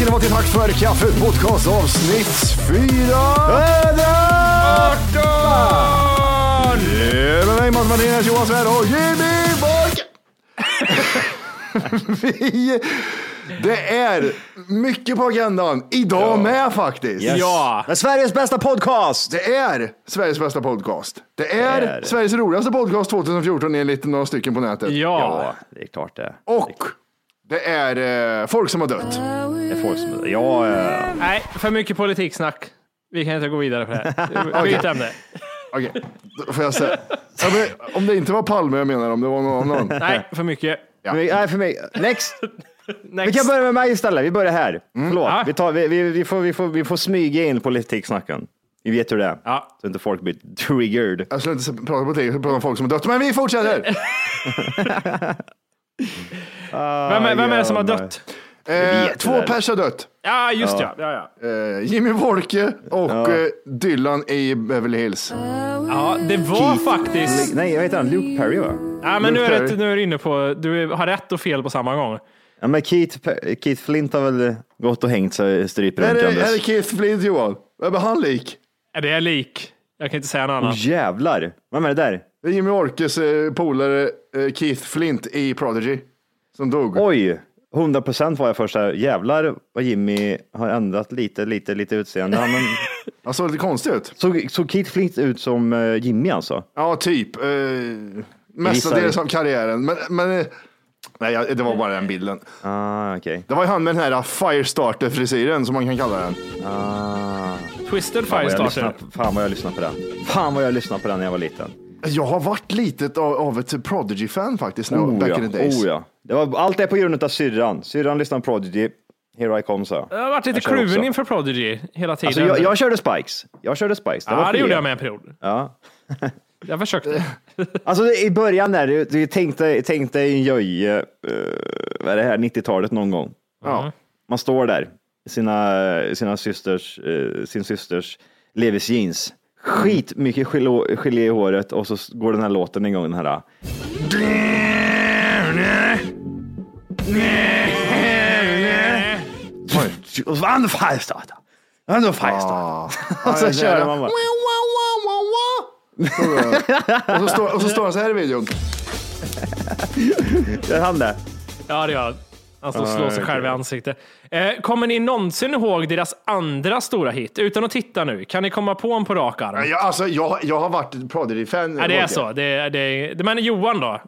Ska ni vara till Tack för kaffet podcast avsnitt 418! Med mig Måns Martinez, Johan Svärd och Jimmy Bork! Vi, det är mycket på agendan idag med faktiskt. Ja! Men Sveriges bästa podcast! Det är Sveriges bästa podcast. Det är, Det är det. Sveriges roligaste podcast 2014 enligt några stycken på nätet. Ja! det är klart det. Och det är eh, folk som har dött. Det är folk som... Ja, eh, Nej, för mycket politiksnack. Vi kan inte gå vidare på det här. Byt ämne. Okej, då får jag säga. Ja, men, om det inte var Palme jag menar, om det var någon annan. Nej, för mycket. för mig- nej, för mig. Next! Vi Next. kan börja med mig istället. Vi börjar här. Förlåt. Ja. Vi, tar, vi, vi, vi, får, vi, får, vi får smyga in politiksnacken. Vi vet hur det är. Ja. Så inte folk blir triggered. Jag skulle inte prata på det, jag skulle prata om folk som har dött. Men vi fortsätter. Vem, är- vem är det som har dött? Eh, två pers har dött. Ja, just ja. ja, ja. Eh, Jimmy Wolke och eh, Dylan i Beverly Hills. Ja, det var faktiskt... Nej, jag heter han Luke Perry va? Ja, men nu är, Perry. det, nu är du inne på... Du har rätt och fel på samma gång. Ja, men Keith, Keith Flint har väl gått och hängt sig Är stryprunkandes. det, är det Keith Flint Johan? Vem är han lik? Ja, Det är lik. Jag kan inte säga något Åh annat. jävlar. Vem är det där? Det är Jimmy Wolkes eh, polare eh, Keith Flint i Prodigy. Som dog. Oj, 100 procent var jag först här. Jävlar vad Jimmy har ändrat lite, lite, lite utseende. Men, Han såg lite konstig ut. såg, såg Keith Flint ut som eh, Jimmy alltså? Ja, typ. Eh, mestadels av karriären. Men, men eh, nej, jag- det var bara den bilden. Ah, okej. Det var ju han med den här Firestarter-frisyren som man kan kalla den. Ah. Twisted Fan, vad jag Firestarter. lyssnade- fan vad jag lyssnade på den. Fan vad jag lyssnade på den när jag var liten. Jag har varit lite av, av ett Prodigy-fan faktiskt. nu, back ja. in the days. Oh, ja. Det var, allt är på grund av syrran. Syrran lyssnade på Prodigy. Here I come, så. Jag har varit lite kluven inför Prodigy hela tiden. Alltså, jag, jag körde Spikes. Jag körde Spikes. Det var ja, det gjorde jag med en period. Ja. Jag försökte. Alltså i början där, du, du tänkte, tänkte en jöje, uh, vad är det här, 90-talet någon gång. Ja. Man står där i sina, sina systers, eh, sin systers Levis jeans. Skit mycket gelé, gelé i håret och så går den här låten igång, den här. Och så Firestarter. Firestarter. Och så kör man bara. och, så står, och så står han så här i videon. Det är han där. Ja, det gör han. Alltså slå sig själv i ansiktet. Eh, kommer ni någonsin ihåg deras andra stora hit? Utan att titta nu, kan ni komma på en på rak arm? Jag, alltså, jag, jag har varit Prodigy-fan. Ja, det är så. Det, det, det, men Johan då?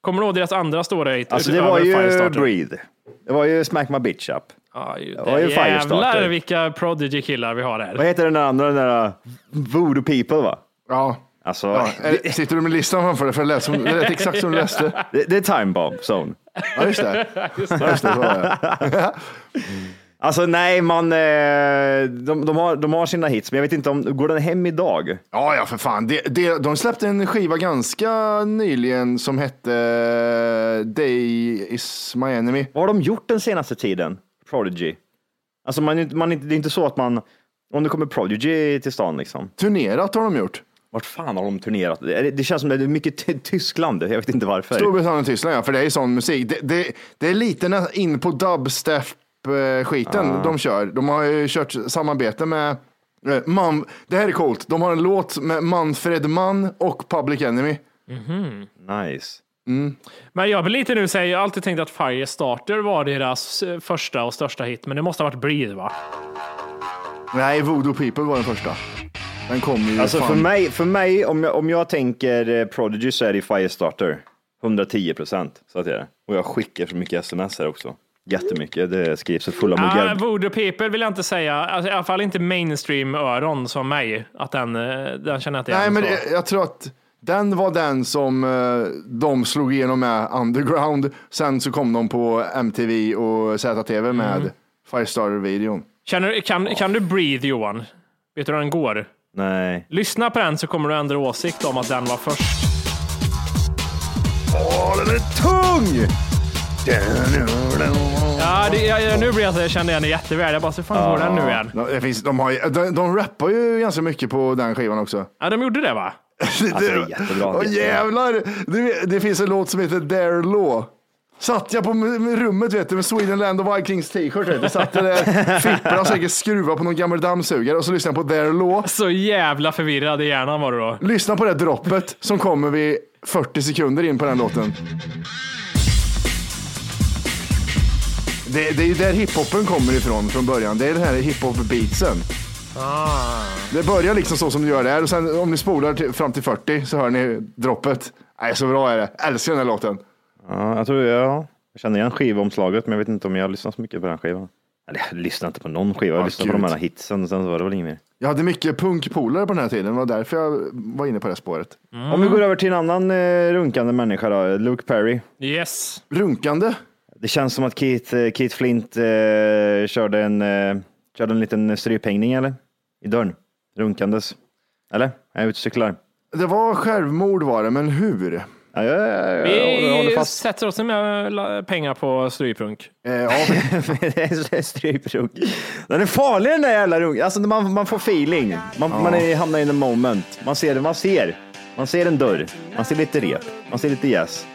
Kommer du ihåg deras andra stora hit? Alltså det var ju Firestarter? Breathe. Det var ju Smack My Bitch Up. Ja, ju- var ju jävlar Firestarter. vilka Prodigy-killar vi har här. Vad heter den andra, den där Voodoo People va? Ja. Alltså, Ja, är- sitter du med listan framför dig? För det lät, som, det lät exakt som du läste. det, det är Time Bomb Zone. Ja, just det. Just det det. Alltså nej, man, eh, de, de, har, de har sina hits, men jag vet inte om, går den hem idag? Ja, ja, för fan. Det, det, de släppte en skiva ganska nyligen som hette eh, Day is my enemy. Vad har de gjort den senaste tiden? Prodigy. Alltså man, är inte- man, det är inte så att man, om det kommer Prodigy till stan liksom. Turnerat har de gjort. Vart fan har de turnerat? Det, känns som det är mycket ty- Tyskland, jag vet inte varför. Storbritannien och Tyskland, ja, för det är sån musik. Det, det, det är lite in på dubstep-skiten de kör. De har ju kört samarbete med eh, Man, det här är coolt. De har en låt med Manfred Mann och Public Enemy. Nice. Men jag blir lite nu säger jag har alltid tänkt att Firestarter var deras eh, första och största hit, men det måste ha varit Breathe va? Nej, Voodoo People var den första. Den kom ju Alltså fan. för mig, för mig om, jag, om jag tänker eh, Prodigy så är det Firestarter. 110 procent, så att det är. Och jag skickar så mycket sms här också. Jättemycket, det skrivs så fulla Ah, muggar. Voodoo People vill jag inte säga, alltså, i alla fall inte mainstream-öron som mig, att den, eh, den känner jag inte Nej, igen. men så. det, jag tror att den var den som eh, de slog igenom med underground. Sen så kom de på MTV och ZTV med Mm. Firestarter-videon. Känner, kan, kan du Breathe Johan? Vet du hur den går? Nej. Lyssna på den så kommer du ändra åsikt om att den var först. Åh, den är tung! Ja, det, jag, nu blir jag så jag kände igen det jätteväl. Jag bara, så fan går den nu igen? De, det finns, de, har, ju- de, de rappar ju ganska mycket på den skivan också. Ja, de gjorde det va? Alltså det är jättebra. Åh jävlar! Det, det finns en låt som heter Dare Law. Satt jag på rummet vet du, med Sweden Land of Vikings t-shirt. Satt jag där, fipprade och säkert skruva på någon gammal dammsugare och så lyssnade jag på Dare Law. Så jävla förvirrad i hjärnan var du då. Lyssna på det droppet som kommer vid 40 sekunder in på den låten. Det, det är ju där hiphopen kommer ifrån från början. Det är den här hiphop-beatsen. Det börjar liksom så som du gör där och sen om ni spolar till, fram till 40 så hör ni droppet. Nej, så bra är det. Älskar den här låten. Ja, jag tror jag, jag känner igen skivomslaget, men jag vet inte om jag lyssnar så mycket på den skivan. Eller jag lyssnar inte på någon skiva, jag Ja, lyssnar på de gud. här hitsen och sen så var det väl inget mer. Jag hade mycket punkpolare på den här tiden. Det var därför jag var inne på det spåret. Om vi går över till en annan eh, runkande människa då, Luke Perry. Yes. Runkande. Det känns som att Keith, eh, Keith Flint eh, körde, en, eh, körde en liten stryphängning eller? I dörren. Runkandes. Eller? Jag är ute och cyklar. Det var självmord var det, men hur? Ja, jag håller Vi fast. sätter oss med la- pengar på stryprunk. Eh, ja, Det är Stryprunk. Den är farlig den där jävla runk. Alltså man, man får feeling. Man, man är, hamnar in the moment. Man ser man ser. Man ser en dörr. Man ser lite rep. Man ser lite gäss.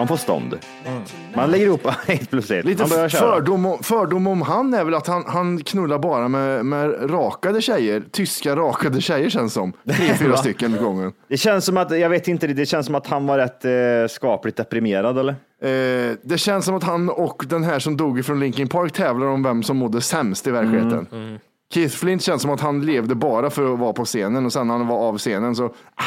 Man får stånd. Man lägger ihop ett plus ett. Lite fördom, om- fördom om han är väl att han, han knullar bara med, med rakade tjejer. Tyska rakade tjejer känns som. Tre, fyra stycken gången. Det känns som att, jag vet inte, det känns som att han var rätt eh, skapligt deprimerad eller? Eh, det känns som att han och den här som dog från Linkin Park tävlar om vem som mådde sämst i verkligheten. Mm, Keith Flint känns som att han levde bara för att vara på scenen och sen när han var av scenen så ah,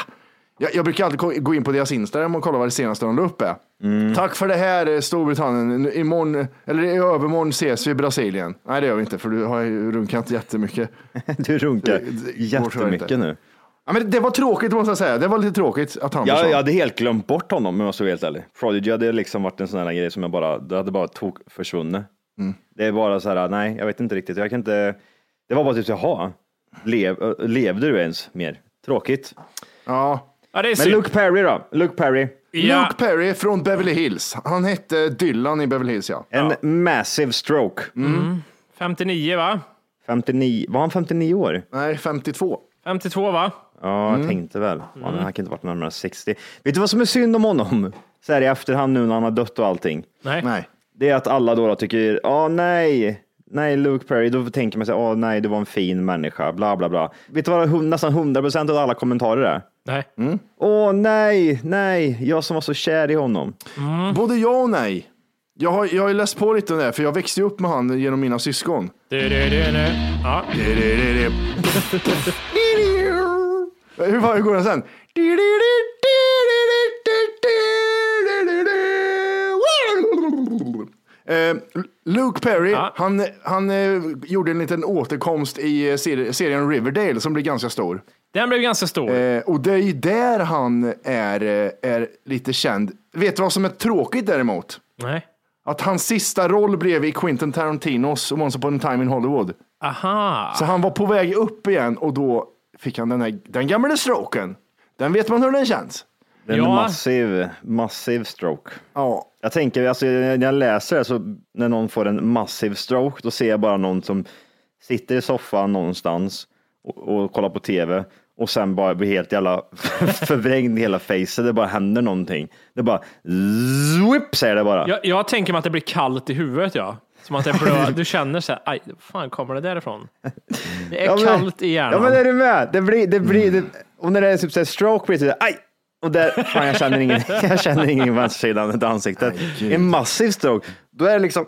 jag, jag brukar alltid gå in på deras Instagram och kolla vad det senaste de la upp är. Mm. Tack för det här eh, Storbritannien. Imorgon, eller i övermorgon ses vi i Brasilien. Nej det gör vi inte för du har ju runkat jättemycket. Du runkar jättemycket nu. Ja, men det var tråkigt måste jag säga. Det var lite tråkigt att han försvann. jag hade helt glömt bort honom om jag ska vara helt ärlig. Prodigy hade liksom varit en sån här grej som jag bara, det hade bara tog försvunnit. Mm. Det är bara så här, nej, jag vet inte riktigt. Jag kan inte, det var bara typ, jaha, lev, levde du ens mer? Tråkigt. Ja. Ja, det är Men synd. Luke Perry då? Luke Perry. Ja. Luke Perry från Beverly Hills. Han hette Dylan i Beverly Hills ja. En massive stroke. Mm. 59 va? 59, var han 59 år? Nej, 52. 52 va? Ja, Mm. jag tänkte väl. Han han kan inte varit närmare 60. Vet du vad som är synd om honom? Så här i efterhand nu när han har dött och allting. Nej. Nej. Det är att alla då, då tycker, åh nej, nej Luke Perry, då tänker man sig, åh nej, det var en fin människa, bla bla bla. Vet du vad hun- nästan 100 procent av alla kommentarer är? Nej. Åh nej, nej, jag som var så kär i honom. Både ja och nej. Jag har, jag har ju läst på lite om det här, för jag växte upp med han genom mina syskon. Du, du, du, du. Ja. Hur var- går den sen? Eh, Luke Perry, Ja. han, han eh, gjorde en liten återkomst i eh, seri- serien Riverdale som blir ganska stor. Den blev ganska stor. Eh, och det är ju där han är, eh, är lite känd. Vet du vad som är tråkigt däremot? Nej. Att hans sista roll blev i Quentin Tarantinos Once upon a time in Hollywood. Aha. Så han var på väg upp igen och då fick han den, här, den gamla stroken. Den vet man hur den känns. Det är en Ja. massiv, massiv stroke. Ja, Jag tänker, alltså, när jag läser det, så när någon får en massiv stroke, då ser jag bara någon som sitter i soffan någonstans och, och kollar på tv och sen bara blir helt jävla förvrängd i hela facet. Det bara händer någonting. Det bara zwip säger det bara. Jag, jag tänker mig att det blir kallt i huvudet, ja. Som att det blöd. Du känner så här, aj, fan kommer det därifrån? Det är Ja, men- kallt i hjärnan. Ja men är du med? Det blir, det blir, det, och när det är typ så här stroke blir det så här, aj! Och där, fan jag känner ingen, jag känner ingen i vänstersidan av ansiktet. En massiv stroke, då är det liksom,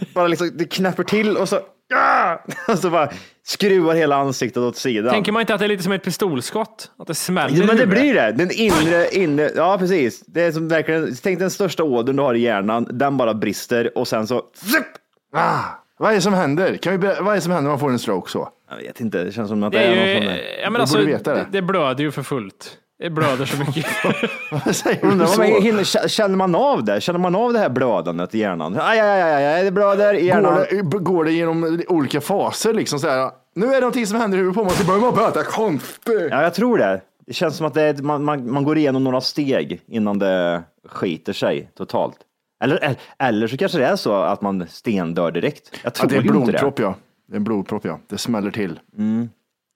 det bara liksom, det knäpper till och så, och så bara skruvar hela ansiktet åt sidan. Tänker man inte att det är lite som ett pistolskott? Att det smäller Ja, men det blir det. Den inre, inre, ja precis. Det är som verkligen, tänk den största ådern du har i hjärnan, den bara brister och sen så, ah, vad är det som händer? Kan vi, vad är det som händer när man får en stroke så? Jag vet inte, det känns som att det, Det är är någon sån där. ja, men Du alltså, borde veta det. det. det blöder ju för fullt. Det blöder så mycket. Vad säger du Undrar vad så? man hinner- Känner man av det? Känner man av det här blödandet i hjärnan? Aj, aj, aj, aj, aj det blöder i hjärnan. Går det, går det genom olika faser liksom så här? Nu är det någonting som händer i huvudet på mig, så börjar man prata konstigt. Ja, jag tror det. Det känns som att det är, man, man, man går igenom några steg innan det skiter sig totalt. Eller, eller, eller så kanske det är så att man stendör direkt. Jag Ja, tror det är inte blodpropp det. ja. Det är en blodpropp ja. Det smäller till. Mm.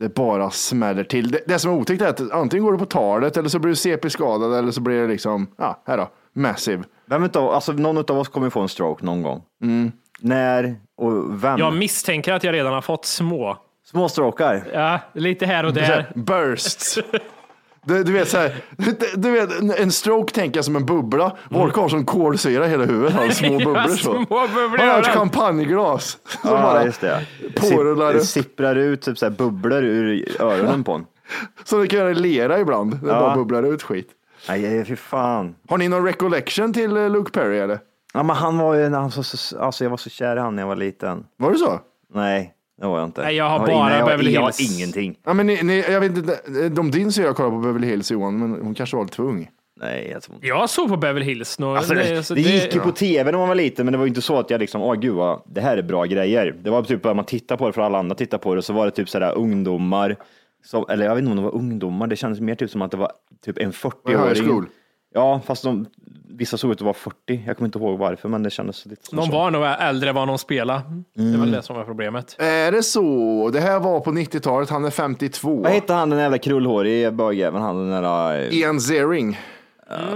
Det bara smäller till. Det, det som är otäckt är att antingen går du på talet eller så blir du CP-skadad eller så blir det liksom, ja, här då, massive. Vem utav, alltså, någon av oss kommer få en stroke någon gång. Mm. När och vem? Jag misstänker att jag redan har fått små. Små strokar. Ja, lite här och där. bursts. Du, du vet så här, du, vet, en stroke tänker jag som en bubbla. Volker har som kolsyra i hela huvudet. Han har små bubblor så. små bubblor Han har ett champagneglas. Som Ja, bara just det. Det, porlar sip, det upp. sipprar ut typ så här bubblor ur öronen på en. Som du kan göra i lera ibland. Det Ja. bara bubblar ut skit. Nej, fy fan. Har ni någon recollection till eh, Luke Perry eller? Ja, men han var ju, han var så, alltså jag var så kär i han när jag var liten. Var det så? Nej, det var jag inte. Nej, jag har bara nej, jag, Beverly jag har Hills. ingenting. Ja, men ni, ni, jag vet inte, de din syra kollar på Beverly Hills Johan, men hon kanske var lite för ung. Nej, jag tror inte. Jag såg på Beverly Hills. Nå, Alltså, det, nej, alltså, det gick ju på tv när man var liten, men det var ju inte så att jag liksom, åh gud vad, det här är bra grejer. Det var typ bara man tittar på det för alla andra tittar på det, så var det typ sådär ungdomar, som, eller jag vet inte om det var ungdomar, det kändes mer typ som att det var typ en Var det high 40-åring. Ja, fast de, vissa såg ut att vara 40. Jag kommer inte ihåg varför, men det kändes lite som De så. var nog äldre än vad de spelade. Det Mm. var det som var problemet. Är det så? Det här var på 90-talet, han är 52. Vad hette han den jävla krullhårige bögjäveln? Han den där... eh, Ian Zering.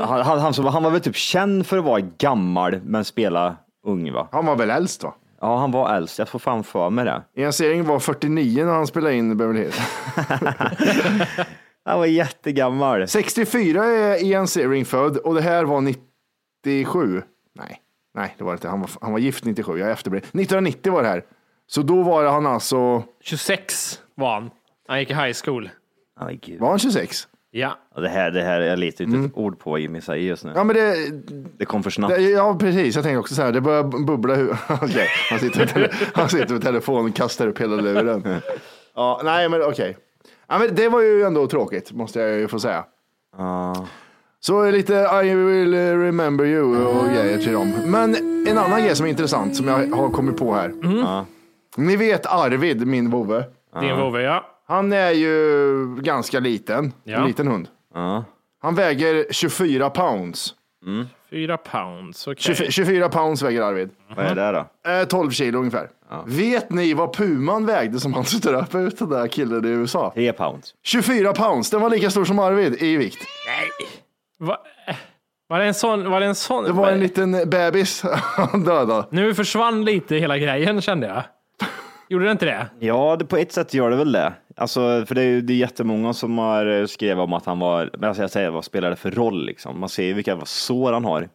Han, han, han, som- han var väl typ känd för att vara gammal, men spela ung va? Han var väl äldst va? Ja, han var äldst. Jag får fan för mig det. Ian Zering var 49 när han spelade in Beverly Hills. Han var jättegammal. 64 är Ian Zering född och det här var 97. Nej, nej det var det inte. Han var, han var gift 97, jag är efterbliven. 1990 var det här. Så då var han alltså, 26 var han. Han gick i high school. Gud. var han 26? Ja. Det här, det här, jag letar inte ett ord på vad Jimmy säger just nu. Ja men det, Det kom för snabbt. det ja precis, jag tänkte också så här, det börjar bubbla huvudet. Okej, han, sitter med tele- han sitter med telefonen och kastar upp hela luren. Ja, nej men okej. Ja, men det var ju ändå tråkigt, måste jag ju få säga. Ja. Så lite I will remember you och grejer till dem. Men en annan grej som är intressant som jag har kommit på här. Ni vet Arvid, min vovve. Din vovve, ja. Han är ju ganska liten, Ja. en liten hund. Han väger 24 pounds. Fyra pounds, okej. 24, 24 pounds väger Arvid. Vad är det då? Eh, 12 kilo ungefär. Vet ni vad puman vägde som han ströp ut den där killen i USA? Tre pounds. 24 pounds, den var lika stor som Arvid i vikt. Va? Var det en sån? Var det en sån? Det var en liten bebis han dödade. Nu försvann lite hela grejen kände jag. Gjorde det inte det? Ja, det, på ett sätt gör det väl det. Alltså, för det är det är jättemånga som har eh, skrivit om att han var, men alltså jag säger vad spelar det för roll liksom? Man ser ju vilka sår han har.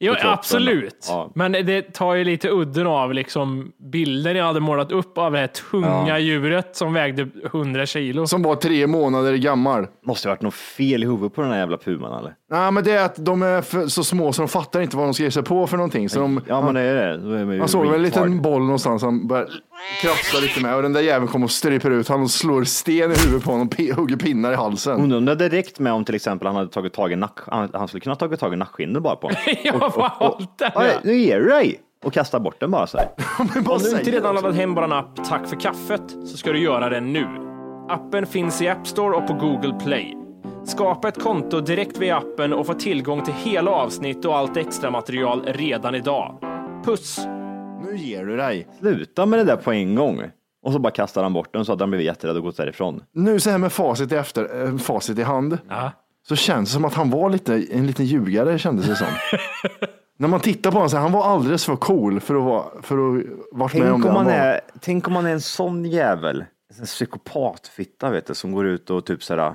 Jo, absolut. Ja. Men det tar ju lite udden av liksom bilden jag hade målat upp av det här tunga djuret som vägde 100 kilo. Som var tre månader gammal. Måste ha varit något fel i huvudet på den här jävla puman eller? Nej, men det är att de är så små så de fattar inte vad de ska ge sig på för någonting. Så de, Ja men det är det. Är Man såg väl en liten boll någonstans som började krafsa lite med och den där jäveln kommer och stryper ut honom och slår sten i huvudet på honom och hugger pinnar i halsen. Undrar om det hade räckt med om till exempel han hade tagit tag i nack, han, han skulle kunna ha tagit tag i nackskinnet bara på honom. Jag har bara hållit den. Ja, nu ger du dig! Och kasta bort den bara så här. Bara Om du inte redan laddat hem vår app Tack för kaffet så ska du göra det nu. Appen finns i App Store och på Google Play. Skapa ett konto direkt via appen och få tillgång till hela avsnitt och allt extra material redan idag. Puss! Nu ger du dig. Sluta med det där på en gång. Och så bara kastar han bort den så att han blev jätterädd och gått därifrån. Nu så här med facit i, efter, äh, facit i hand Ja. så känns det som att han var lite, en liten ljugare kändes det som. När man tittar på honom så här, han var alldeles för cool för att vara, för att varit med om Tänk det om, han man var. är, tänk om man är en sån jävel. En psykopatfitta vet du, som går ut och typ såhär.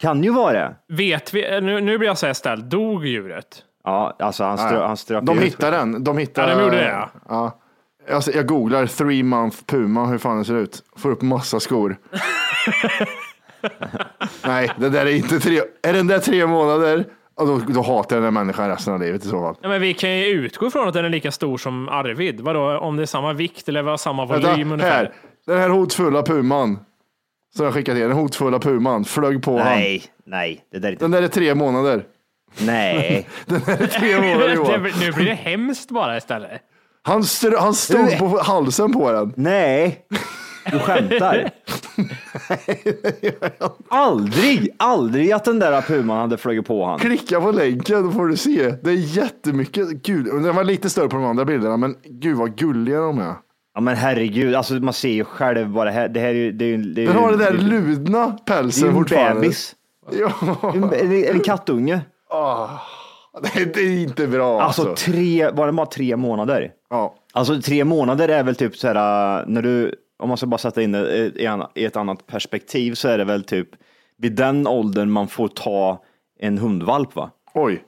Kan ju vara det. Vet vi, nu, nu blir jag så här ställd, dog djuret? Ja, alltså han, strö, han strök De ut. hittar den. De hittar, Ja, de gjorde det, ja. ja. Alltså, jag googlar three month puma, hur fan den ser ut. Får upp massa skor. Nej, det där är inte tre. Är den där tre månader? Ja, då, då hatar jag den här människan resten av livet i så fall. Ja, men vi kan ju utgå ifrån att den är lika stor som Arvid. Vadå, om det är samma vikt eller vad samma volym Vänta, ungefär? här. Den här hotfulla puman. Som jag skickade till. Den hotfulla puman. Flög på han. Nej, nej, det där är inte... Den där är tre månader. Nej. Den där är tre månader Johan. nu blir det hemskt bara istället. Han, str- han stod på halsen på den. Nej. Du skämtar. aldrig, aldrig att den där puman hade flugit på han. Klicka på länken, då får du se. Det är jättemycket. Gud, den var lite större på de andra bilderna, men gud vad gulliga de är. Ja men herregud, alltså man ser ju själv det här, det här är ju... Det är, ju- det är, Den ju- har den där ludna Det är pälsen ju en fortfarande. bebis. Ja. En, en, en kattunge. Det det är inte bra Alltså alltså. tre, var det bara tre månader? Ja. Alltså tre månader är väl typ så här, när du, om man ska bara sätta in det i i ett annat perspektiv så är det väl typ vid den åldern man får ta en hundvalp va? Oj.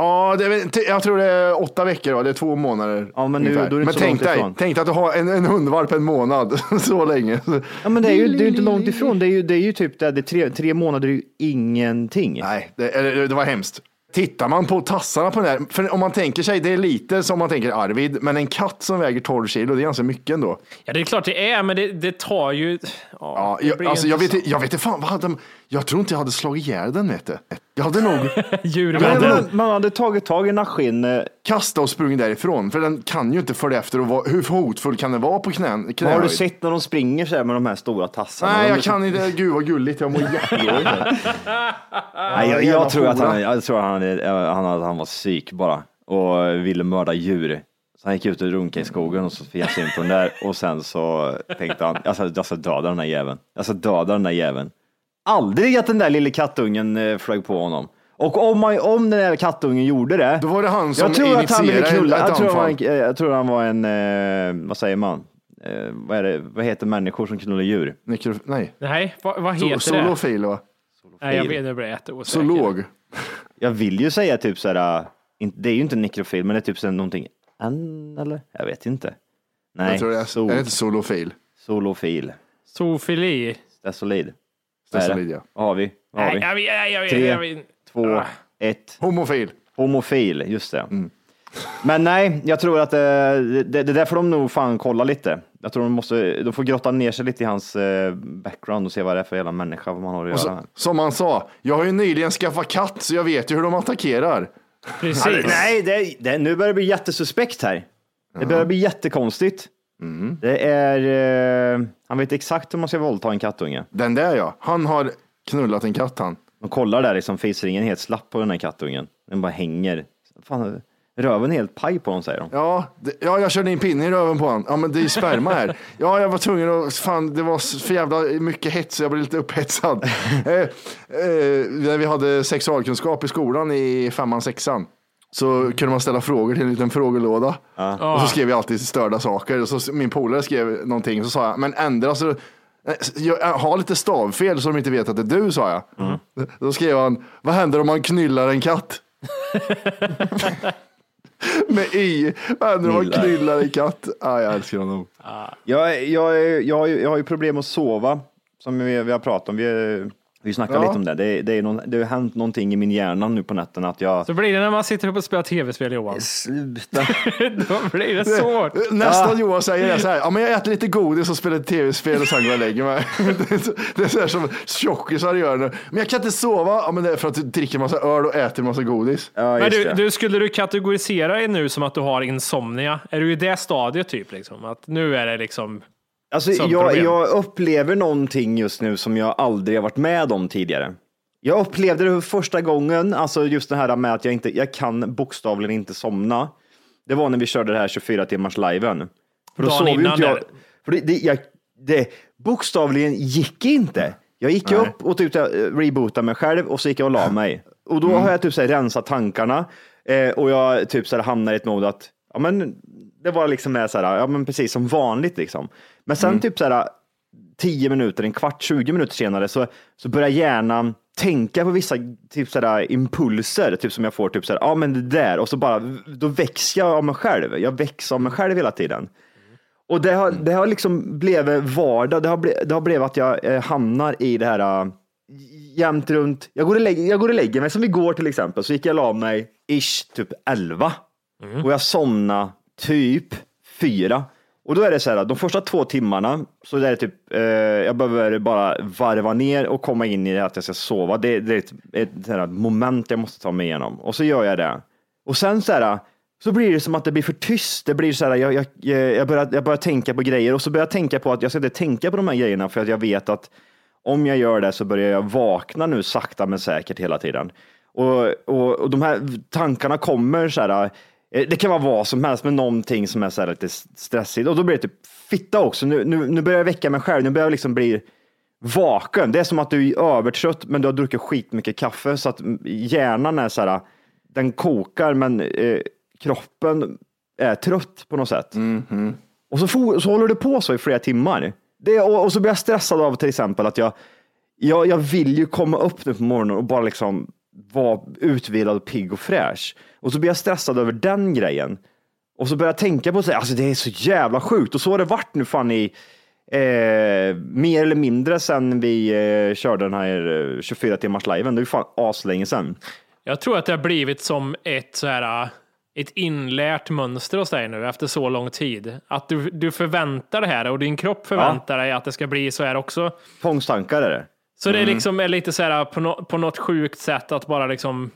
Ja, det är, jag tror det är åtta veckor, va? det är två månader. Ja, men nu- ungefär. då är det men så tänk långt dig, ifrån. tänk dig att du har en, en hundvalp en månad, så länge. Ja men det är ju, det är inte långt ifrån, det är ju, det är ju typ det, det är tre, tre månader är ju ingenting. Nej, det, det var hemskt. Tittar man på tassarna på den här, för om man tänker sig, det är lite som man tänker Arvid, men en katt som väger 12 kilo, det är ganska mycket ändå. Ja, det är klart det är, men det, det tar ju... Ja, Ja, jag, alltså, jag, vet, jag vet inte fan, vad hade de, jag tror inte jag hade slagit ihjäl den vet du. Jag hade nog Djurvänner. Men man, man hade tagit tag i nackskinn. kastat och sprungit därifrån, för den kan ju inte följa efter och vara, hur hotfull kan den vara på knän, Har knähöjd? du sett när de springer så här med de här stora tassarna? Nej, jag kan inte, gud vad gulligt, jag mår jättedåligt. Nej, jag, jag tror att han, jag tror att han, han, han, han var psyk bara och ville mörda djur. Så han gick ut och runkade i skogen och så fick han syn på den där och sen så tänkte han, jag ska, jag ska döda den där jäveln. Jag ska döda den där jäveln. Aldrig att den där lille kattungen eh, flög på honom. Och om, man, om den där kattungen gjorde det. Då var det han som jag tror att han ville knulla. ett Jag tror, han en, eh, jag tror han var en, eh, vad säger man? Eh, vad, är det, vad heter människor som knullar djur? Nekro, nej, Nej, vad, vad so, heter det? solofil va? Nej, jag vet, nu blir jag jätteosäker. Zoolog. Jag vill ju säga typ såhär, in- det är ju inte nekrofil, men det är typ så någonting, an, eller? Jag vet inte. Nej, Jag tror det är, sol, är det inte solofil? solofil. Zoofili. Det är solid. Vad har vi? Vad har Nej, vi? jag vet, jag vet, Tre. jag vet. Två, Ah. ett. Homofil. Homofil, just det. Men nej, jag tror att eh, det, det, det där får de nog fan kolla lite. Jag tror de måste, de får grotta ner sig lite i hans eh, background och se vad det är för jävla människa, vad man har att Och göra så, med. som han sa, jag har ju nyligen skaffat katt så jag vet ju hur de attackerar. Precis. Nej, det, det, nu börjar det bli jättesuspekt här. Det börjar bli jättekonstigt. Det är, eh, han vet exakt hur man ska våldta en kattunge. Den där ja, han har knullat en katt han. De kollar där liksom, fisringen är helt slapp på den här kattungen. Den bara hänger. Fan, röven är helt paj på dem säger de. Ja, det, ja, jag körde in pinne i röven på honom. Ja, men det är ju sperma här. Ja, jag var tvungen att, fan, det var för jävla mycket hets så jag blev lite upphetsad. eh, eh, när vi hade sexualkunskap i skolan i femman, sexan. Så kunde man ställa frågor till en liten frågelåda. Och så skrev jag alltid störda saker. Och så min polare skrev någonting, så sa jag, men ändra så eh, jag har lite stavfel så de inte vet att det är du, sa jag. Då skrev han, vad händer om man knyllar en katt? Med y. Vad händer om man Knyllar. en katt? Ah, jag älskar honom. Jag, jag, jag, har ju- jag har ju problem att sova, som vi, vi har pratat om. Vi, vi snackar Ja. lite om det. Det, det, är någon, det har hänt någonting i min hjärna nu på nätterna att jag... Så blir det när man sitter upp och spelar tv-spel Johan. Sluta. Då blir det svårt. Nästan Johan säger det så här, ja men jag äter lite godis och spelar tv-spel och sen går jag och lägger mig. Det är så- här som tjockisar gör nu. Men jag kan inte sova, ja men det är för att du dricker massa öl och äter massa godis. Ja, Men du, du, skulle du kategorisera dig nu som att du har insomnia? Är du i det stadiet typ? Liksom? Att nu är det liksom... Alltså, jag, jag upplever någonting just nu som jag aldrig har varit med om tidigare. Jag upplevde det för första gången, alltså just det här med att jag inte, jag kan bokstavligen inte somna. Det var när vi körde det här 24 timmars liven. För då Dagen sov innan inte jag. där. För det, det, jag, det bokstavligen gick inte. Jag gick upp och typ här, rebootade mig själv och så gick jag och la mig. Och då har jag typ så här, rensat tankarna eh, och jag typ så här, hamnar i ett mode att ja, men, det var liksom med så här, ja, men precis som vanligt liksom. Men sen typ så här 10 minuter, en kvart, 20 minuter senare så, så börjar hjärnan tänka på vissa typ sådär, impulser, typ som jag får, typ sådär, ja men det där, och så bara, då växer jag av mig själv. Jag växer av mig själv hela tiden. Och det har, det har liksom blivit vardag, det har, ble, det har blivit att jag eh, hamnar i det här äh, jämt runt, jag går, och lägger, jag går och lägger mig, som igår till exempel, så gick jag och la mig ish typ 11 och jag somnade typ 4. Och då är det så här, de första två timmarna så är det typ, eh, jag behöver bara varva ner och komma in i det att jag ska sova. Det, det är ett, ett ett moment jag måste ta mig igenom och så gör jag det. Och sen så här, så blir det som att det blir för tyst. Det blir så här, jag, jag, jag, börjar, jag börjar tänka på grejer och så börjar jag tänka på att jag ska inte tänka på de här grejerna för att jag vet att om jag gör det så börjar jag vakna nu sakta men säkert hela tiden. Och, och, och de här tankarna kommer så här, det kan vara vad som helst, men någonting som är så här lite stressigt. Och då blir det typ fitta också. Nu, nu, nu börjar jag väcka mig själv. Nu börjar jag liksom bli vaken. Det är som att du är övertrött, men du har druckit skitmycket kaffe så att hjärnan är så här, den kokar, men eh, kroppen är trött på något sätt. Och så, for, så håller det på så i flera timmar. Det, och, och så blir jag stressad av till exempel att jag, jag, jag vill ju komma upp nu på morgonen och bara liksom vara utvilad, pigg och fräsch. Och så blir jag stressad över den grejen. Och så börjar jag tänka på det, alltså det är så jävla sjukt. Och så har det varit nu fan i eh, mer eller mindre sedan vi eh, körde den här eh, 24 timmars liven. Det är ju fan aslänge sedan. Jag tror att det har blivit som ett så här ett inlärt mönster hos dig nu efter så lång tid. Att du, du förväntar det här och din kropp förväntar dig att det ska bli så här också. Tvångstankar är det. Så det är liksom är lite så här på, no, på något sjukt sätt att bara liksom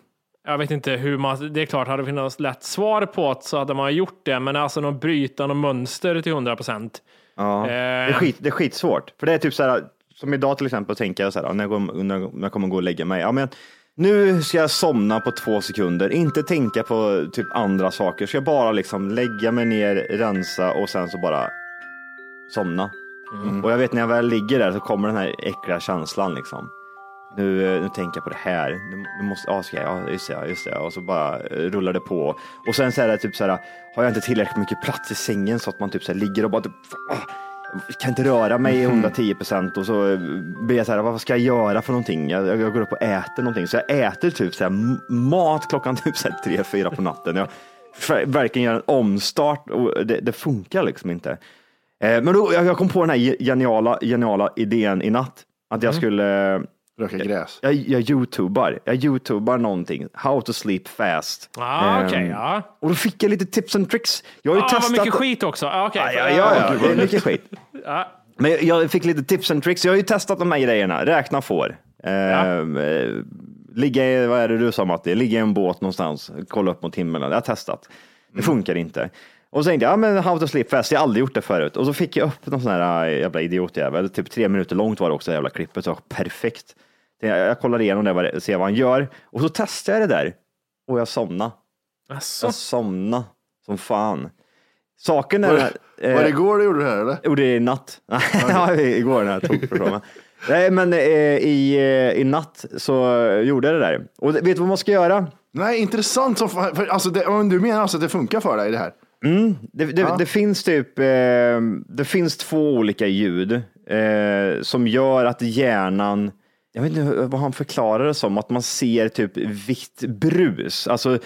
jag vet inte hur man, det är klart, hade det funnits lätt svar på det så hade man gjort det, men alltså något bryta något mönster till 100 procent. Ja. Det, är skit, det är skitsvårt. För det är typ så här, som idag till exempel, tänker jag så här, när jag, går, när jag- kommer gå och lägga mig. Ja, men nu ska jag somna på två sekunder, inte tänka på typ andra saker. Ska jag bara liksom lägga mig ner, rensa och sen så bara somna. Och jag vet när jag väl ligger där så kommer den här äckliga känslan liksom. Nu, eh, nu tänker jag på det här. Nu, nu måste, ja, ska jag, ja, just det, just det. Och så bara eh, rullar det på. Och sen så är det typ så här, har jag inte tillräckligt mycket plats i sängen så att man typ så här ligger och bara typ, ah, kan inte röra mig i 110 procent och så eh, blir jag så här, vad ska jag göra för någonting? Jag, jag går upp och äter någonting. Så jag äter typ så här mat klockan typ så här tre, fyra på natten. Jag verkligen gör en omstart och det, det funkar liksom inte. Men då, jag kom på den här ge- geniala, geniala idén i natt. Att jag skulle, Röka gräs. jag, jag youtubar, jag youtubar någonting, how to sleep fast. Ah, okej, Ehm, ja. Och då fick jag lite tips and tricks. Jag har ju Ah, vad testat. mycket skit också. Ah, okej. Ja, ja, ja, ja, det är mycket skit. Ja. Men jag- jag fick lite tips and tricks. Jag har ju testat de här grejerna. Räkna får. Eh, ligga i, vad är det du sa Matti? Ligga i en båt någonstans, kolla upp mot himlen. Jag har testat. Det funkar inte. Och så tänkte jag, ja men how to sleep fast, jag har aldrig gjort det förut. Och så fick jag upp någon sån här äh, jävla idiotjävel, typ tre minuter långt var det också, det jävla klippet, så perfekt. Jag, jag kollar igenom det, ser vad han gör. Och så testar jag det där. Och jag somnade. Asså. Jag somnade som fan. Saken är... Var det, eh, var det igår du gjorde det här eller? Jo, det är i natt. ja, igår när jag tog förstår man. Nej, men eh, i, eh, i natt så gjorde jag det där. Och vet du vad man ska göra? Nej, intressant. Som, fan- för, alltså det, du menar alltså att det funkar för dig det här? Det, det, det finns typ, eh, det finns två olika ljud eh, som gör att hjärnan, jag vet inte vad han förklarar det som, att man ser typ vitt brus. Alltså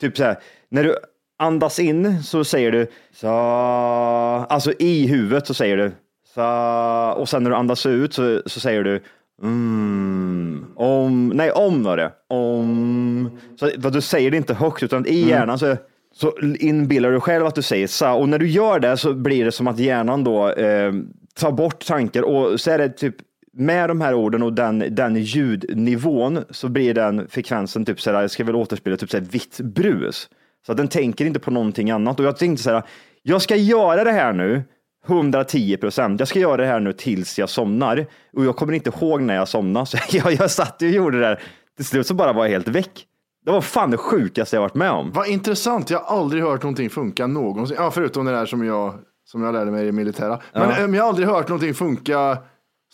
typ så här, när du andas in så säger du sa, alltså i huvudet så säger du sa, och sen när du andas ut så, så säger du Mm, om, nej om var det. Om. Så vad du säger det inte högt utan i hjärnan så, så inbillar du själv att du säger sa och när du gör det så blir det som att hjärnan då eh, tar bort tankar och så är det typ med de här orden och den, den ljudnivån så blir den frekvensen typ så här, jag ska väl återspela typ såhär vitt brus. Så att den tänker inte på någonting annat och jag tänkte så här, jag ska göra det här nu 110 procent. Jag ska göra det här nu tills jag somnar och jag kommer inte ihåg när jag somnade. Så jag, jag satt och gjorde det där. Till slut så bara var jag helt väck. Det var fan det sjukaste jag varit med om. Vad intressant. Jag har aldrig hört någonting funka någonsin. Ja, förutom det där som jag, som jag lärde mig i det militära. Men Ja. em, jag har aldrig hört någonting funka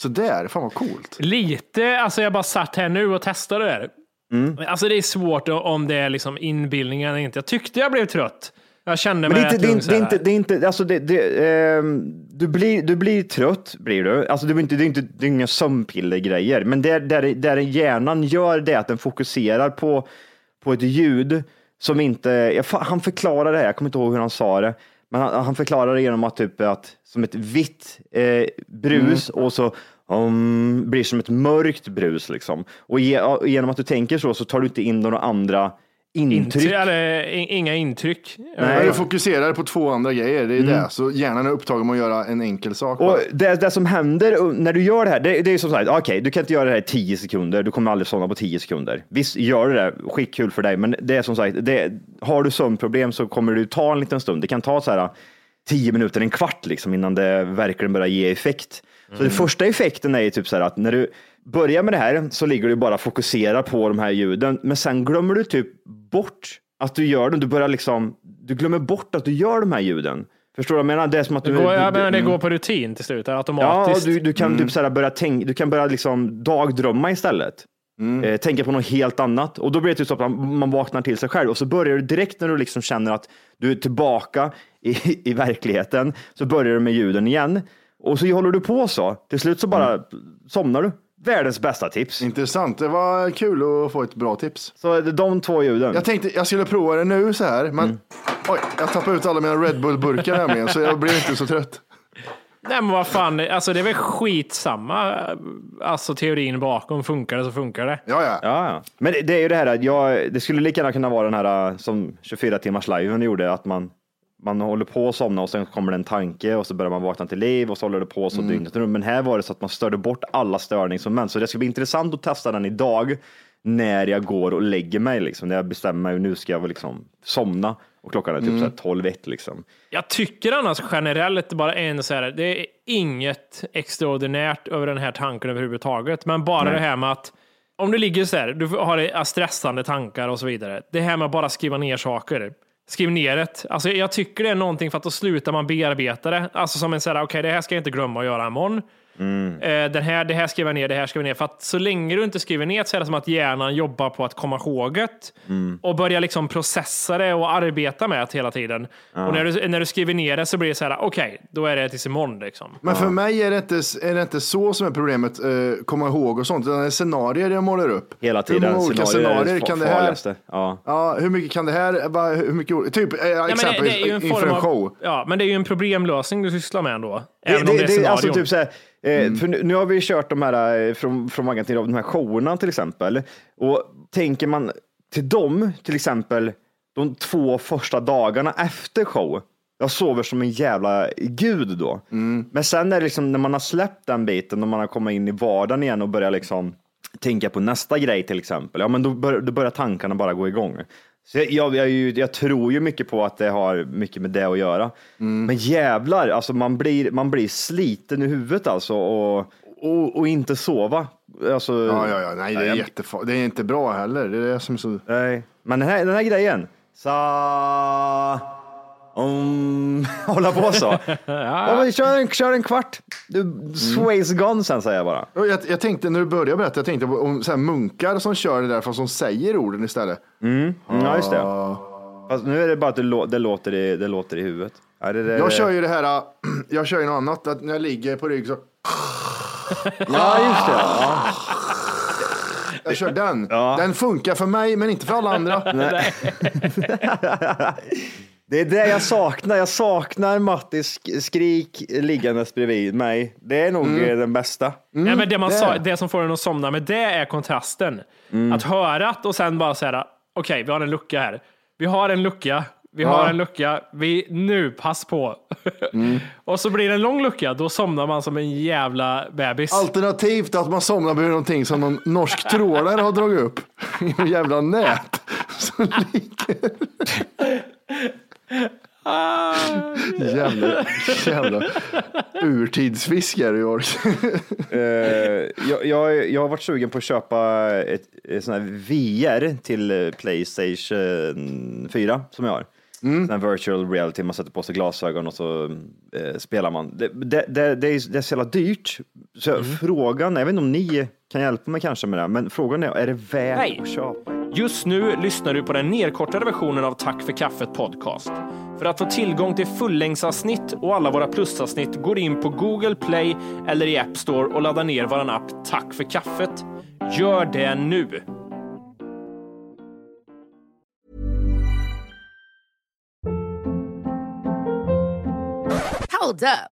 sådär. Fan vad coolt. Lite, alltså jag bara satt här nu och testade det här. Mm. Alltså det är svårt om det är liksom inbildning eller inte. Jag tyckte jag blev trött. Jag kände Men mig det är inte, rätt det är lugn inte, så det är här. inte, det är inte alltså det, det, ehm, du, blir, du blir trött, blir du. Alltså det är inte, det är inte det är inga sömnpillergrejer, men där, där, där hjärnan gör det att den fokuserar på, på ett ljud som inte, jag, han förklarar det här, jag kommer inte ihåg hur han sa det, men han, han förklarar det genom att typ att som ett vitt eh, brus och så um, blir som ett mörkt brus liksom. Och ge, och genom att du tänker så så tar du inte in några andra intryck. Inte, eller, inga intryck. Men du fokuserar på två andra grejer. Det är det. Så hjärnan är upptagen med att göra en enkel sak. Och det, det som händer när du gör det här, det, det är som sagt, okej, du kan inte göra det här i 10 sekunder, du kommer aldrig somna på 10 sekunder. Visst, gör du det, skitkul för dig, men det är som sagt, det, har du sömnproblem så kommer det ta en liten stund. Det kan ta så här 10 minuter, en kvart liksom innan det verkligen börjar ge effekt. Så den första effekten är ju typ så här att när du börjar med det här så ligger du bara och fokuserar på de här ljuden, men sen glömmer du typ bort att du gör dem. Du börjar liksom, du glömmer bort att du gör de här ljuden. Förstår du jag menar? Det är som att Det du... går, jag du- menar, det mm. går på rutin till slut, Ja, automatiskt. du, du kan typ såhär börja tänka, du kan börja liksom dagdrömma istället. Eh, tänka på något helt annat och då blir det typ så att man, man vaknar till sig själv och så börjar du direkt när du liksom känner att du är tillbaka i, i verkligheten så börjar du med ljuden igen och så håller du på så. Till slut så bara somnar du. Världens bästa tips. Intressant. Det var kul att få ett bra tips. Så det de två ljuden. Jag tänkte jag skulle prova det nu så här, men Mm. oj, jag tappade ut alla mina Red Bull-burkar nämligen, så jag blev inte så trött. Nej men vad fan, alltså det är väl skitsamma. Alltså teorin bakom, funkar det så funkar det. Ja, ja. Ja, ja. Men det, är ju det här att jag, det skulle lika gärna kunna vara den här äh, som 24 timmars liven gjorde, att man, man håller på att somna och sen kommer det en tanke och så börjar man vakna till liv och så håller det på så dygnet runt. Men här var det så att man störde bort alla störningsmoment. Så det ska bli intressant att testa den idag när jag går och lägger mig, liksom, när jag bestämmer mig, nu ska jag liksom somna och klockan är typ så här 12 1 liksom. Jag tycker annars generellt bara en så här, det är inget extraordinärt över den här tanken överhuvudtaget, men bara det här med att om du ligger så här, du har stressande tankar och så vidare. Det här med att bara skriva ner saker. Skriv ner det. Alltså jag tycker det är någonting för att då slutar man bearbeta det. Alltså som en så här, okej det här ska jag inte glömma att göra imorgon. Eh, den här, det här skriver jag ner, det här skriver jag ner. För att så länge du inte skriver ner så är det som att hjärnan jobbar på att komma ihåg det och börja liksom processa det och arbeta med det hela tiden. Och när du, när du skriver ner det så blir det så här, okej, då är det tills imorgon liksom. Men för mig är det, inte, är det inte så som är problemet, eh, komma ihåg och sånt, utan det är scenarier jag målar upp. Hela tiden. Hur många olika Scenarier det kan det här... Ja. Ja, hur mycket kan det här, va, hur mycket, typ eh, Ja, men exempelvis det, det är ju en inför en av, show. Ja, men det är ju en problemlösning du sysslar med ändå. Det, Även om det är det, det, är alltså scenarion. typ så här, Eh, För nu, nu har vi kört de här eh, från, från Maggan till de här showerna till exempel. Och tänker man till dem, till exempel de två första dagarna efter show. Jag sover som en jävla gud då. Men sen är liksom när man har släppt den biten och man har kommit in i vardagen igen och börjar liksom tänka på nästa grej till exempel. Ja, men då, bör, då börjar tankarna bara gå igång. Så jag, jag, jag, jag tror ju mycket på att det har mycket med det att göra. Men jävlar, alltså man blir, man blir sliten i huvudet alltså och, och, och inte sova. Alltså, Ja, ja, ja, nej, det är jättefar- Det är inte bra heller. Det är det som är så... Nej, men den här, den här grejen. Sa... Om... Hålla på så. ja. men kör, en, kör en kvart. Du, Sways gone sen säger jag bara. Jag, jag tänkte när du började berätta, jag tänkte på om så här munkar som kör det där fast som säger orden istället. Mm, ja, just det. Fast nu är det bara att det, lå, det, låter, i, det låter i huvudet. Ja, det, det, Jag kör ju det här, jag kör ju något annat, att när jag ligger på rygg så, Ja, just det. Ja. jag kör den. Den funkar för mig men inte för alla andra. Det är det jag saknar. Jag saknar Mattis sk- skrik liggandes bredvid mig. Det är nog eh, den bästa. Nej, men det, man det sa, det. som får en att somna med det är kontrasten. Mm. Att höra att och sen bara säga, okej, vi har en lucka här. Vi har en lucka. Vi har en lucka. Vi, nu, pass på. Mm. och så blir det en lång lucka. Då somnar man som en jävla bebis. Alternativt att man somnar med någonting som någon norsk trålare har dragit upp i en jävla nät. Som ligger. Jävla, jävla urtidsfiskare i år. Eh, jag, jag, jag har varit sugen på att köpa ett, ett sån här VR till Playstation 4 som jag har. Sån här virtual reality, man sätter på sig glasögon och så eh, spelar man. Det, det, det, det, är, det är så jävla dyrt. Så frågan, jag vet inte om ni kan hjälpa mig kanske med det, här, men frågan är, är det värt Nej. att köpa? Just nu lyssnar du på den nedkortade versionen av Tack för kaffet podcast. För att få tillgång till fullängdsavsnitt och alla våra plusavsnitt går in på Google Play eller i App Store och laddar ner vår app Tack för kaffet. Gör det nu! Hold up.